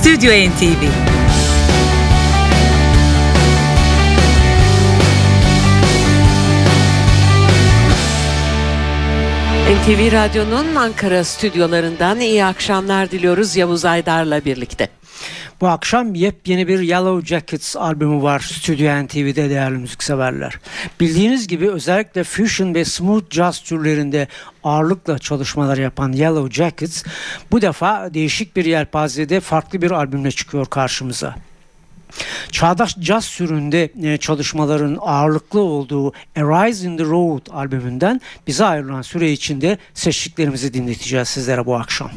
Stüdyo NTV NTV Radyo'nun Ankara stüdyolarından iyi akşamlar diliyoruz Yavuz Aydar'la birlikte. Bu akşam yepyeni bir Yellow Jackets albümü var Stüdyo NTV'de değerli müzikseverler. Bildiğiniz gibi özellikle fusion ve smooth jazz türlerinde ağırlıkla çalışmalar yapan Yellow Jackets bu defa değişik bir yelpazede farklı bir albümle çıkıyor karşımıza. Çağdaş caz süründe e, çalışmaların ağırlıklı olduğu Arise in the Road albümünden bize ayrılan süre içinde seçtiklerimizi dinleteceğiz sizlere bu akşam.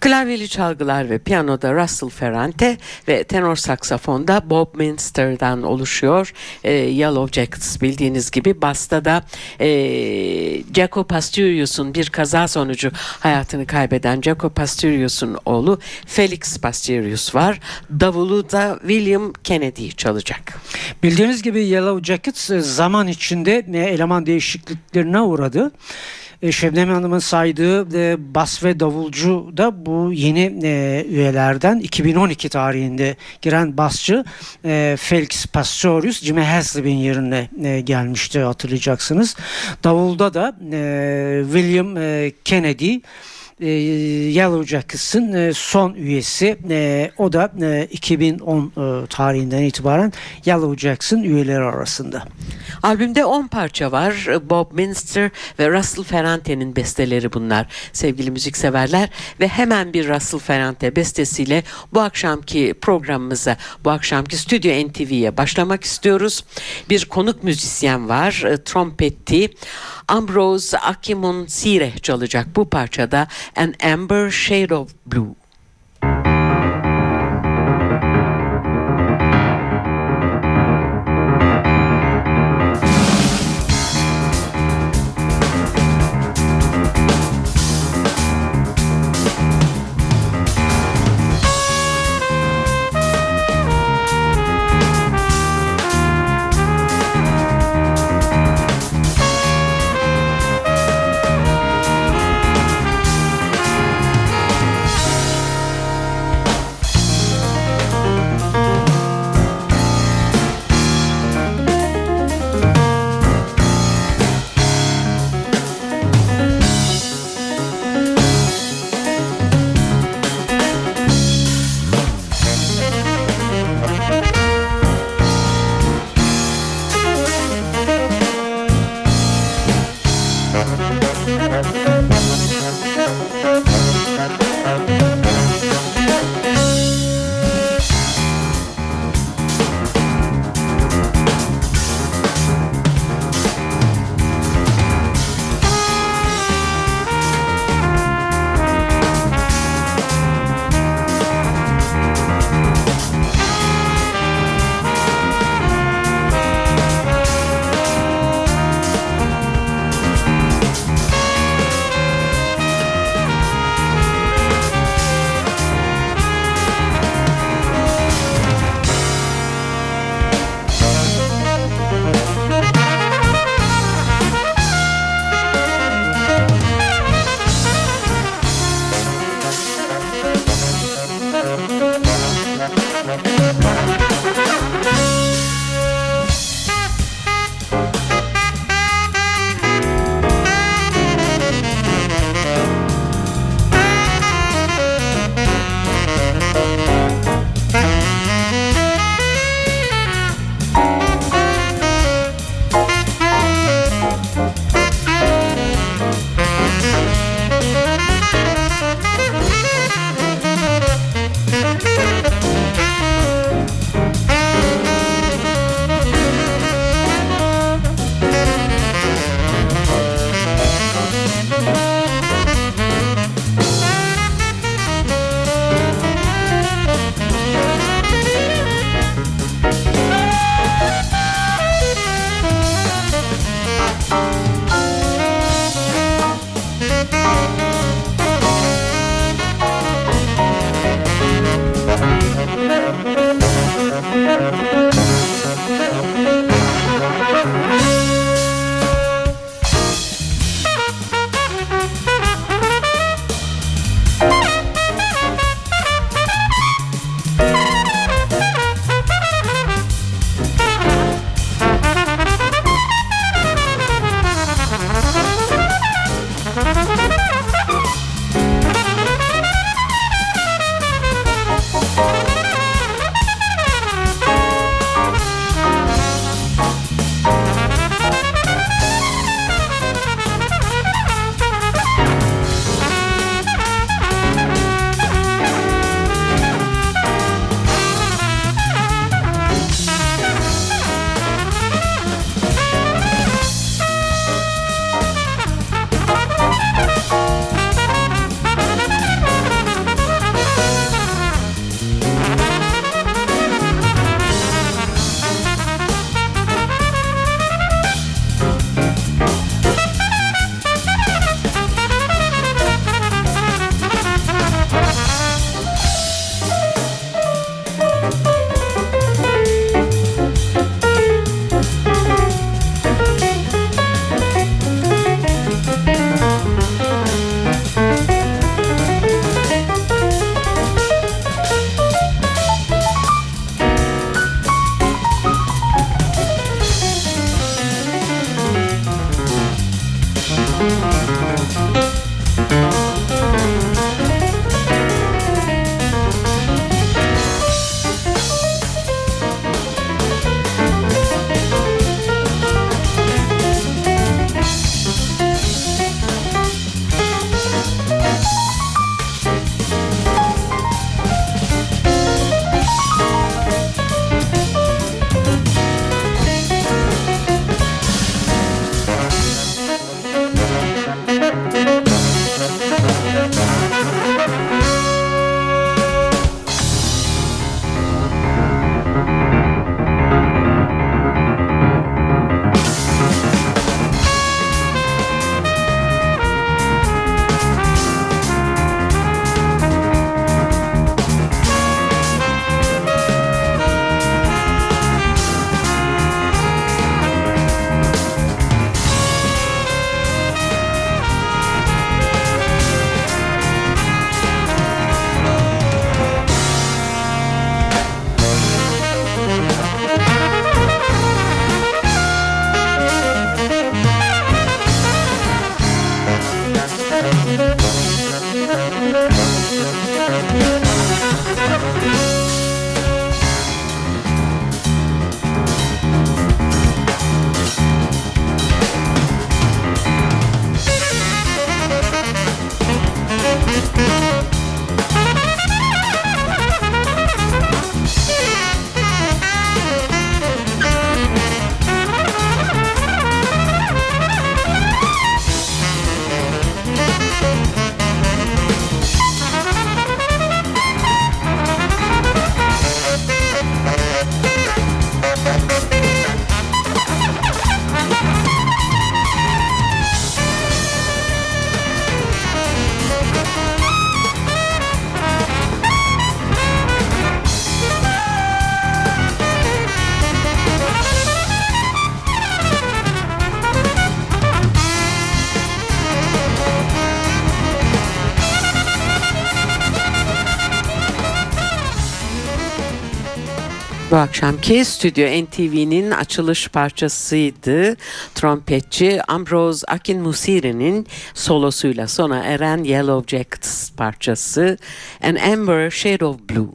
Klavyeli çalgılar ve piyanoda Russell Ferrante ve tenor saksafonda Bob Minster'dan oluşuyor. E, Yellow Jackets bildiğiniz gibi basta da e, Jaco Pastorius'un bir kaza sonucu hayatını kaybeden Jaco Pastorius'un oğlu Felix Pastorius var. Davulu da William Kennedy çalacak. Bildiğiniz gibi Yellow Jackets e, zaman içinde e, eleman değişikliklerine uğradı. E, Şebnem Hanım'ın saydığı bas ve davulcu da bu yeni üyelerden 2012 tarihinde giren basçı Felix Pastorius Jimmy Haslip'in yerine gelmişti hatırlayacaksınız. Davulda da William Kennedy e, Yellow Jackets'ın e, son üyesi. E, o da e, 2010 e, tarihinden itibaren Yellow Jackets'ın üyeleri arasında. Albümde 10 parça var. Bob Minster ve Russell Ferrante'nin besteleri bunlar sevgili müzikseverler ve hemen bir Russell Ferrante bestesiyle bu akşamki programımıza, bu akşamki Stüdyo NTV'ye başlamak istiyoruz. Bir konuk müzisyen var, e, trompetti. Ambrose Akimun Sire çalacak bu parçada An Amber Shade of Blue. Akşamki Stüdyo NTV'nin açılış parçasıydı. Trompetçi Ambrose Akin Musiri'nin solosuyla sona eren Yellow Jackets parçası An Amber Shade of Blue.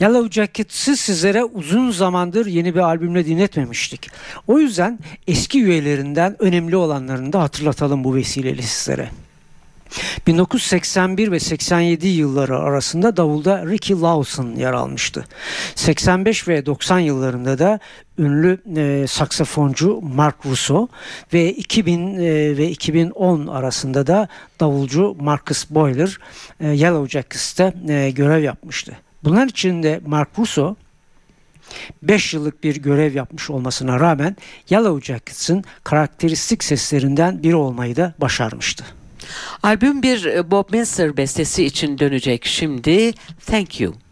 Yellow Jackets'ı sizlere uzun zamandır yeni bir albümle dinletmemiştik. O yüzden eski üyelerinden önemli olanlarını da hatırlatalım bu vesileyle sizlere. 1981 ve 87 yılları arasında davulda Ricky Lawson yer almıştı. 85 ve 90 yıllarında da ünlü e, saksafoncu Mark Russo ve 2000 e, ve 2010 arasında da davulcu Marcus Boyler e, Yellow Jackets'ta e, görev yapmıştı. Bunlar içinde Mark Russo 5 yıllık bir görev yapmış olmasına rağmen Yellow Jackets'ın karakteristik seslerinden biri olmayı da başarmıştı. Albüm bir e, Bob Minster bestesi için dönecek şimdi. Thank You.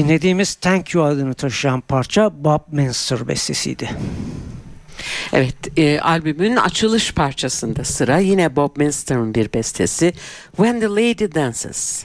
Dinlediğimiz Thank You adını taşıyan parça Bob Minster bestesiydi. Evet, e, albümün açılış parçasında sıra yine Bob Minster'ın bir bestesi When the Lady Dances.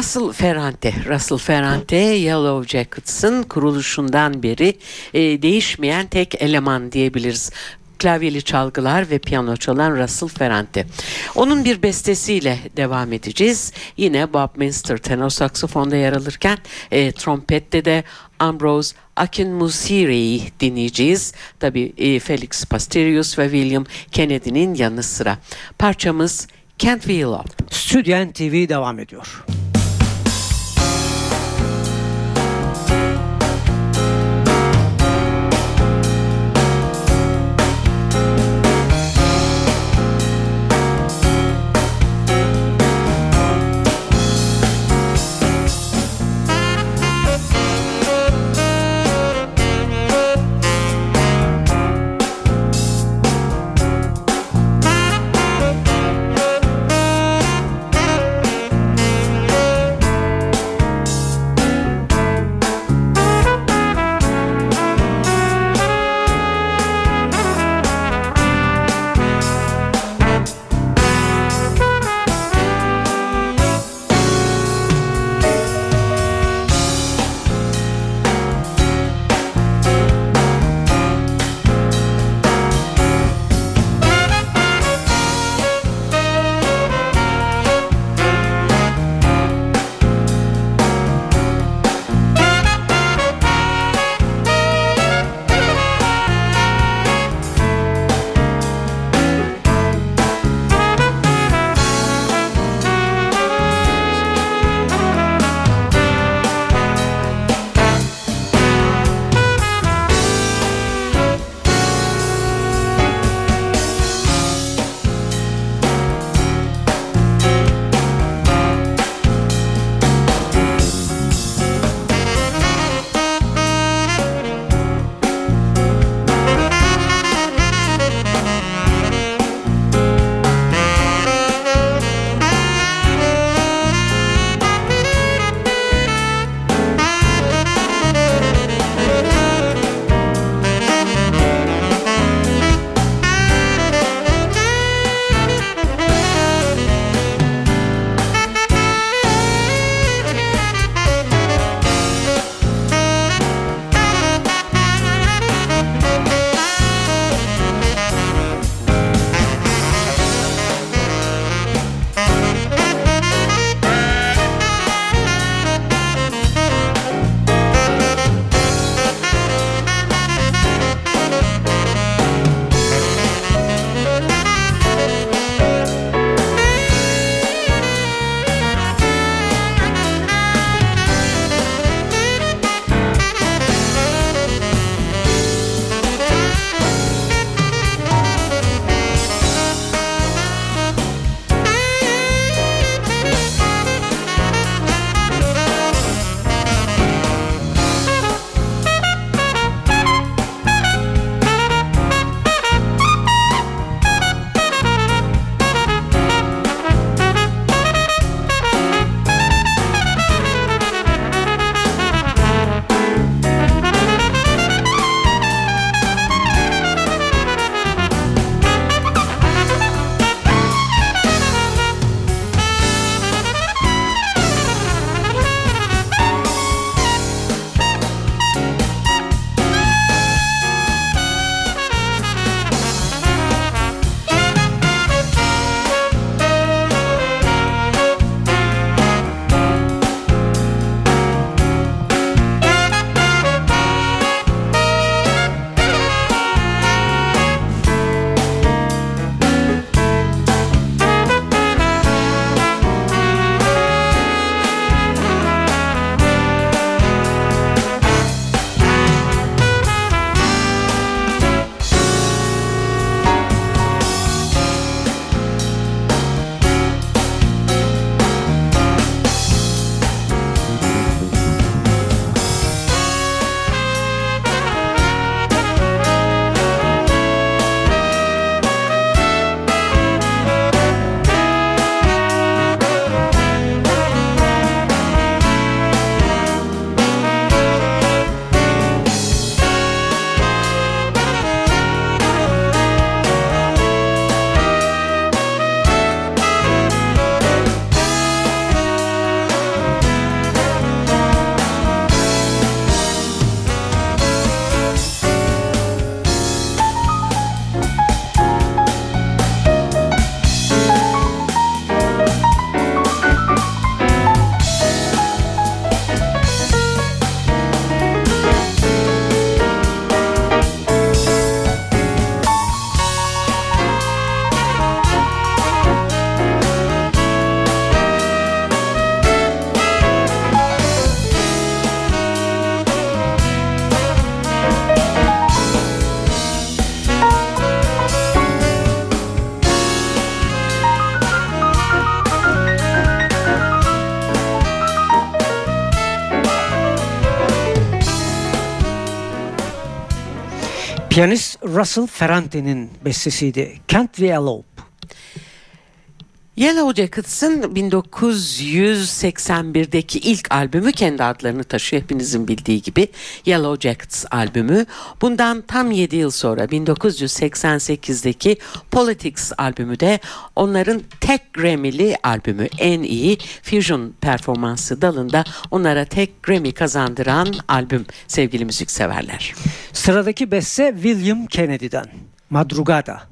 Russell Ferrante, Russell Ferrante Yellow Jackets'ın kuruluşundan beri e, değişmeyen tek eleman diyebiliriz klavyeli çalgılar ve piyano çalan Russell Ferrante. Onun bir bestesiyle devam edeceğiz. Yine Bob Minster tenor saksafonda yer alırken e, trompette de Ambrose Akinmusiri'yi dinleyeceğiz. Tabi e, Felix Pasterius ve William Kennedy'nin yanı sıra. Parçamız Can't Feel Up. Stüdyen TV devam ediyor. Piyanist Russell Ferrante'nin bestesiydi. Can't We Elope. Yellow Jackets'ın 1981'deki ilk albümü kendi adlarını taşıyor hepinizin bildiği gibi Yellow Jackets albümü. Bundan tam 7 yıl sonra 1988'deki Politics albümü de onların tek Grammy'li albümü en iyi fusion performansı dalında onlara tek Grammy kazandıran albüm sevgili müzikseverler. Sıradaki beste William Kennedy'den Madrugada.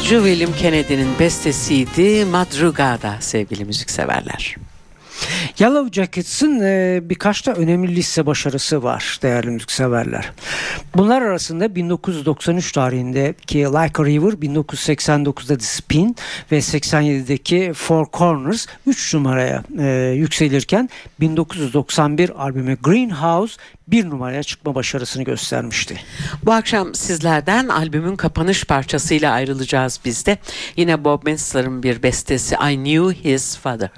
Davulcu William Kennedy'nin bestesiydi Madrugada sevgili müzikseverler. Yellow Jackets'ın birkaç da önemli liste başarısı var değerli müzikseverler. Bunlar arasında 1993 tarihindeki Like a River, 1989'da The Spin ve 87'deki Four Corners 3 numaraya e, yükselirken 1991 albümü Greenhouse bir numaraya çıkma başarısını göstermişti. Bu akşam sizlerden albümün kapanış parçasıyla ayrılacağız biz de. Yine Bob Minster'ın bir bestesi I Knew His Father.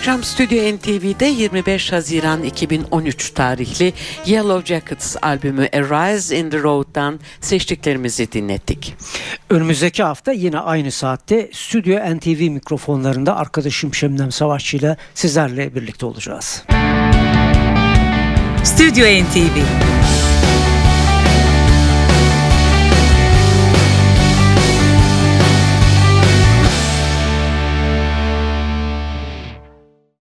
Akşam Stüdyo NTV'de 25 Haziran 2013 tarihli Yellow Jackets albümü A Rise in the Road'dan seçtiklerimizi dinlettik. Önümüzdeki hafta yine aynı saatte Stüdyo NTV mikrofonlarında arkadaşım Şemnem Savaşçı ile sizlerle birlikte olacağız. Stüdyo NTV